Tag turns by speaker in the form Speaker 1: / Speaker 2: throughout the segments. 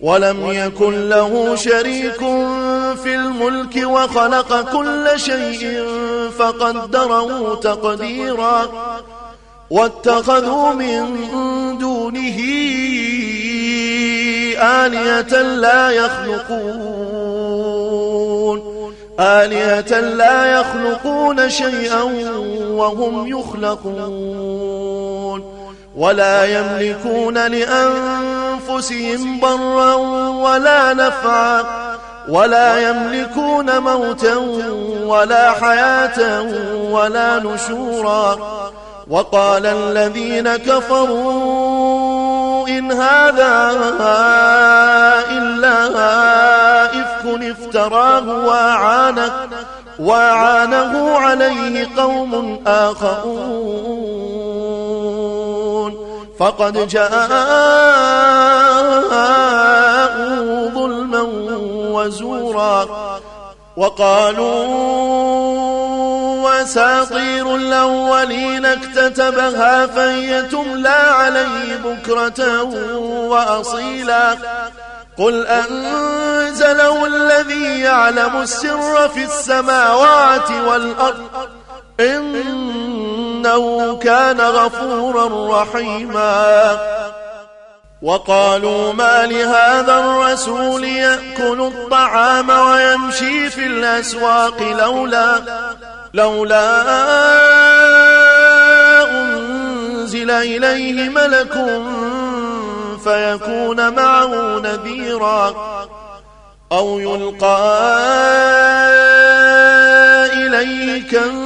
Speaker 1: ولم يكن له شريك في الملك وخلق كل شيء فقدره تقديرا واتخذوا من دونه آلية لا يخلقون آلية لا يخلقون شيئا وهم يخلقون ولا يملكون لأنفسهم ضرا ولا نفعا ولا يملكون موتا ولا حياة ولا نشورا وقال الذين كفروا إن هذا إلا إفك افتراه وأعانه, وأعانه عليه قوم آخرون فقد جاءوا ظلما وزورا وقالوا واساطير الأولين اكتتبها فهي تملى عليه بكرة وأصيلا قل أنزله الذي يعلم السر في السماوات والأرض إنه كان غفورا رحيما. وقالوا ما لهذا الرسول يأكل الطعام ويمشي في الأسواق لولا لولا أنزل إليه ملك فيكون معه نذيرا. أو يلقى إليه كنز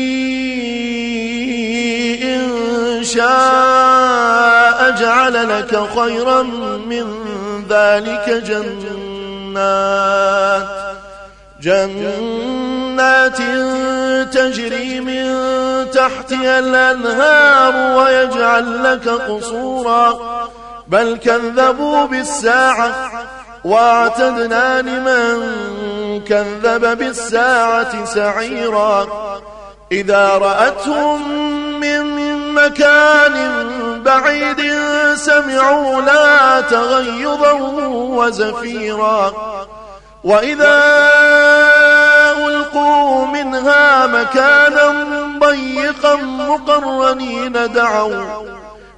Speaker 1: شاء جعل لك خيرا من ذلك جنات جنات تجري من تحتها الأنهار ويجعل لك قصورا. بل كذبوا بالساعة واعتدنا لمن كذب بالساعة سعيرا. إذا رأتهم من مكان بعيد سمعوا لا تغيظا وزفيرا. وإذا ألقوا منها مكانا ضيقا مقرنين دعوا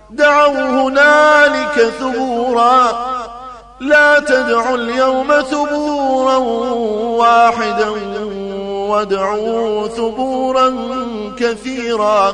Speaker 1: دعوا هنالك ثبورا. لا تدعوا اليوم ثبورا واحدا وادعوا ثبورا كثيرا.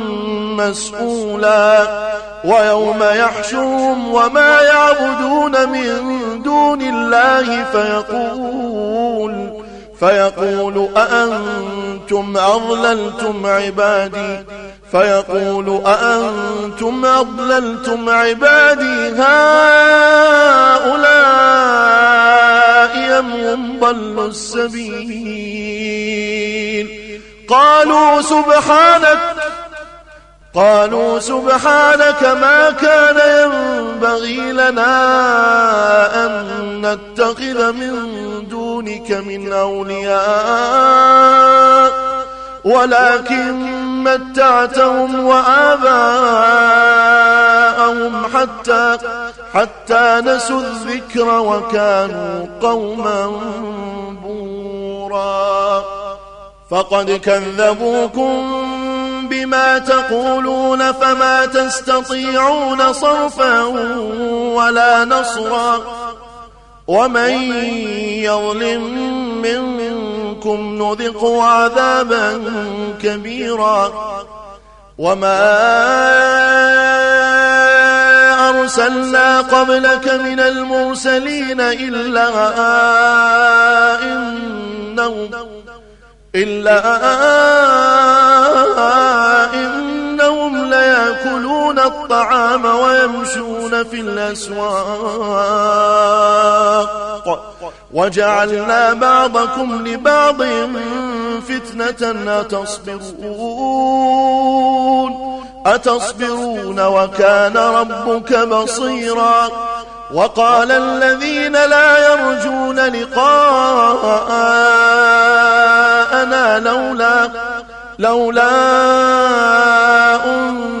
Speaker 1: مسؤولا ويوم يحشرهم وما يعبدون من دون الله فيقول فيقول أأنتم أضللتم عبادي فيقول أأنتم أضللتم عبادي هؤلاء أم هم ضلوا السبيل قالوا سبحانك قالوا سبحانك ما كان ينبغي لنا أن نتخذ من دونك من أولياء ولكن متعتهم وآباءهم حتى حتى نسوا الذكر وكانوا قوما بورا. فقد كذبوكم بما تقولون فما تستطيعون صرفا ولا نصرا ومن يظلم منكم نذق عذابا كبيرا وما أرسلنا قبلك من المرسلين إلا إنهم إلا ليأكلون الطعام ويمشون في الأسواق. وجعلنا بعضكم لبعض فتنة أتصبرون أتصبرون وكان ربك بصيرا. وقال الذين لا يرجون لقاءنا لولا لولا أنزل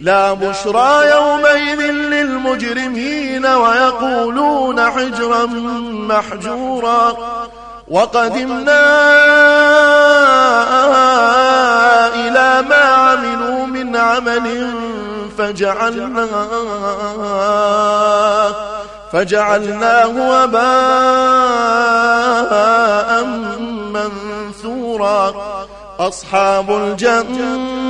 Speaker 1: لا بشرى يومئذ للمجرمين ويقولون حجرا محجورا وقدمنا إلى ما عملوا من عمل فجعلناه فجعلناه وباء منثورا أصحاب الجنة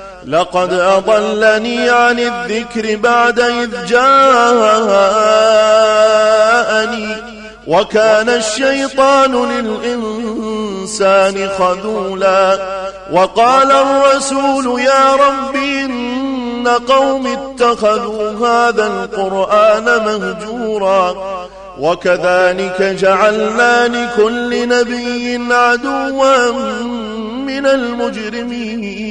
Speaker 1: لقد أضلني عن الذكر بعد إذ جاءني وكان الشيطان للإنسان خذولا وقال الرسول يا رب إن قوم اتخذوا هذا القرآن مهجورا وكذلك جعلنا لكل نبي عدوا من المجرمين.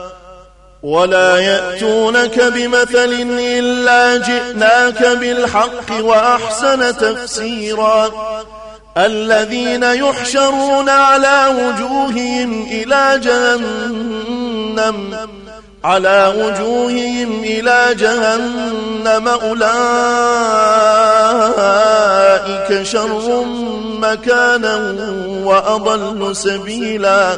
Speaker 1: ولا يأتونك بمثل إلا جئناك بالحق وأحسن تفسيرا الذين يحشرون على وجوههم إلى جهنم على وجوههم إلى جهنم أولئك شر مكانا وأضل سبيلا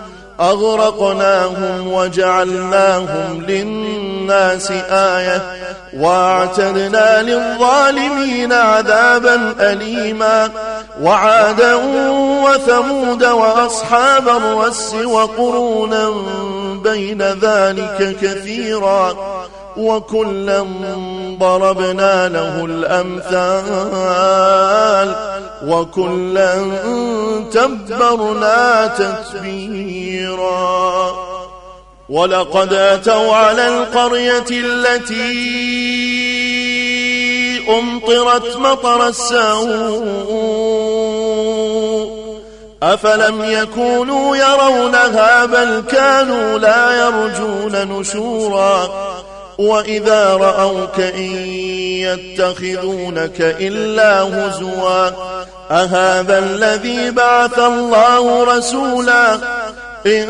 Speaker 1: أغرقناهم وجعلناهم للناس آية وأعتدنا للظالمين عذابا أليما وعادا وثمود وأصحاب الرس وقرونا بين ذلك كثيرا وكلا ضربنا له الأمثال وكلا تبرنا تتبيرا. ولقد أتوا على القرية التي أمطرت مطر السوء. أفلم يكونوا يرونها بل كانوا لا يرجون نشورا. وإذا رأوك إن يتخذونك إلا هزوا أهذا الذي بعث الله رسولا؟ إن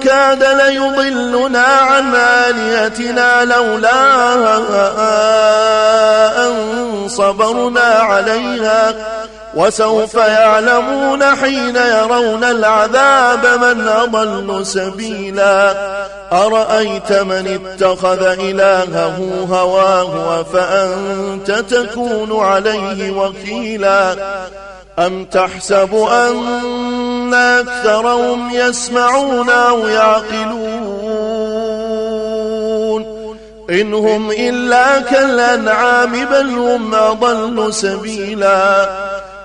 Speaker 1: كاد ليضلنا عن آليتنا لولا أن صبرنا عليها. وسوف يعلمون حين يرون العذاب من أضل سبيلا. أرأيت من اتخذ إلهه هواه فأنت تكون عليه وكيلا؟ أم تحسب أن أكثرهم يسمعون أو يعقلون؟ إن هم إلا كالأنعام بل هم أضل سبيلا.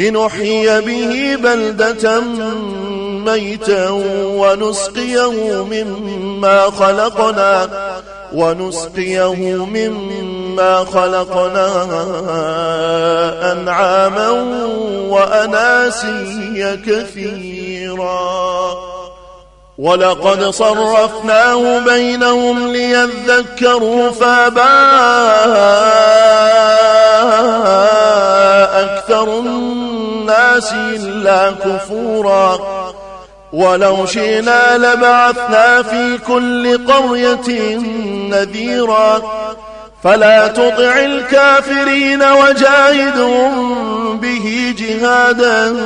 Speaker 1: لنحيي به بلدة ميتا ونسقيه مما خلقنا ونسقيه مما خلقنا أنعاما وأناسيا كثيرا. ولقد صرفناه بينهم ليذكروا فابا أكثر الناس إلا كفورا. ولو شئنا لبعثنا في كل قرية نذيرا. فلا تطع الكافرين وجاهدهم به جهادا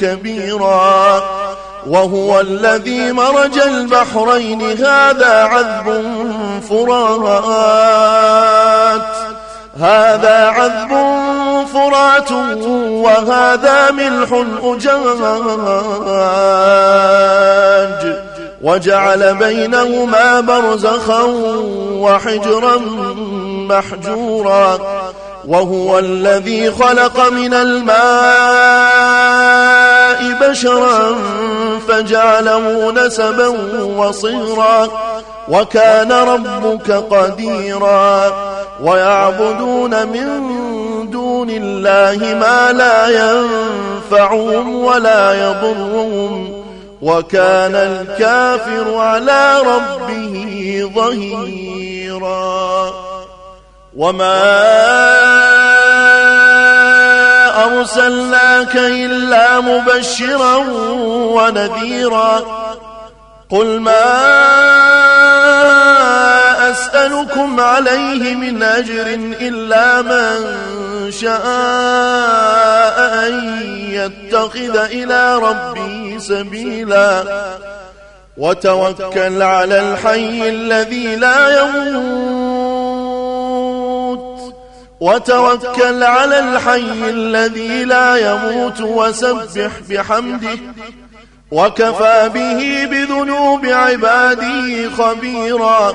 Speaker 1: كبيرا. وهو الذي مرج البحرين هذا عذب فرات. هذا عذب فرات وهذا ملح أجاج وجعل بينهما برزخا وحجرا محجورا وهو الذي خلق من الماء بشرا فجعله نسبا وصيرا وكان ربك قديرا ويعبدون من دون الله ما لا ينفعهم ولا يضرهم وكان الكافر على ربه ظهيرا. وما أرسلناك إلا مبشرا ونذيرا. قل ما أسألكم عليه من أجر إلا من شاء أن يتخذ إلى ربه سبيلا. وتوكل على الحي الذي لا يموت. وتوكل على الحي الذي لا يموت وسبح بحمده. وكفى به بذنوب عباده خبيرا.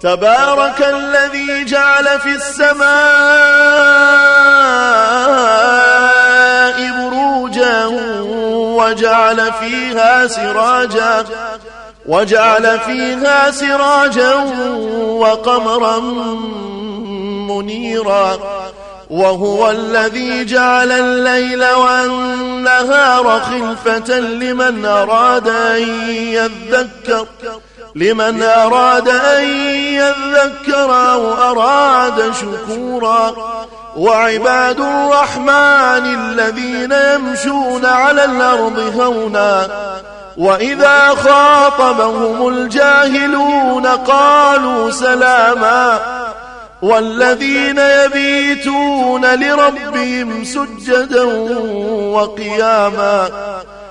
Speaker 1: تبارك الذي جعل في السماء بروجا وجعل فيها سراجا وجعل فيها سراجا وقمرا منيرا. وهو الذي جعل الليل والنهار خلفة لمن أراد أن يذكر. لمن أراد أن يذكر أو أراد شكورا وعباد الرحمن الذين يمشون على الأرض هونا وإذا خاطبهم الجاهلون قالوا سلاما والذين يبيتون لربهم سجدا وقياما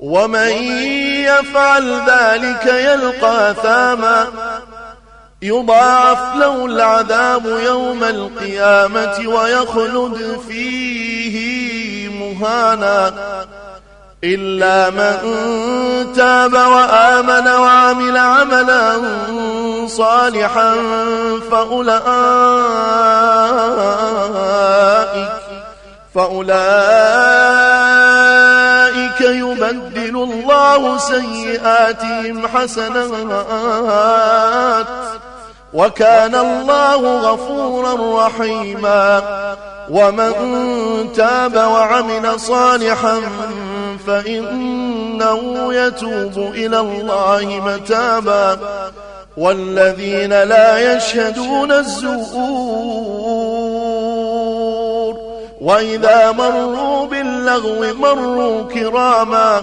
Speaker 1: ومن يفعل ذلك يلقى ثاما يضاعف له العذاب يوم القيامة ويخلد فيه مهانا. إلا من تاب وآمن وعمل عملا صالحا فأولئك فأولئك الله سيئاتهم حسنات وكان الله غفورا رحيما ومن تاب وعمل صالحا فإنه يتوب إلى الله متابا والذين لا يشهدون الزور وإذا مروا باللغو مروا كراما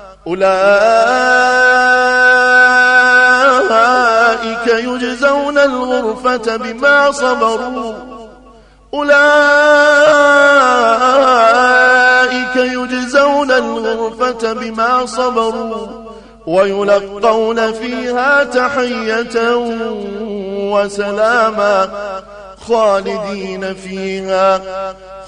Speaker 1: أولئك يجزون الغرفة بما صبروا. أولئك يجزون الغرفة بما صبروا ويلقون فيها تحية وسلاما خالدين فيها.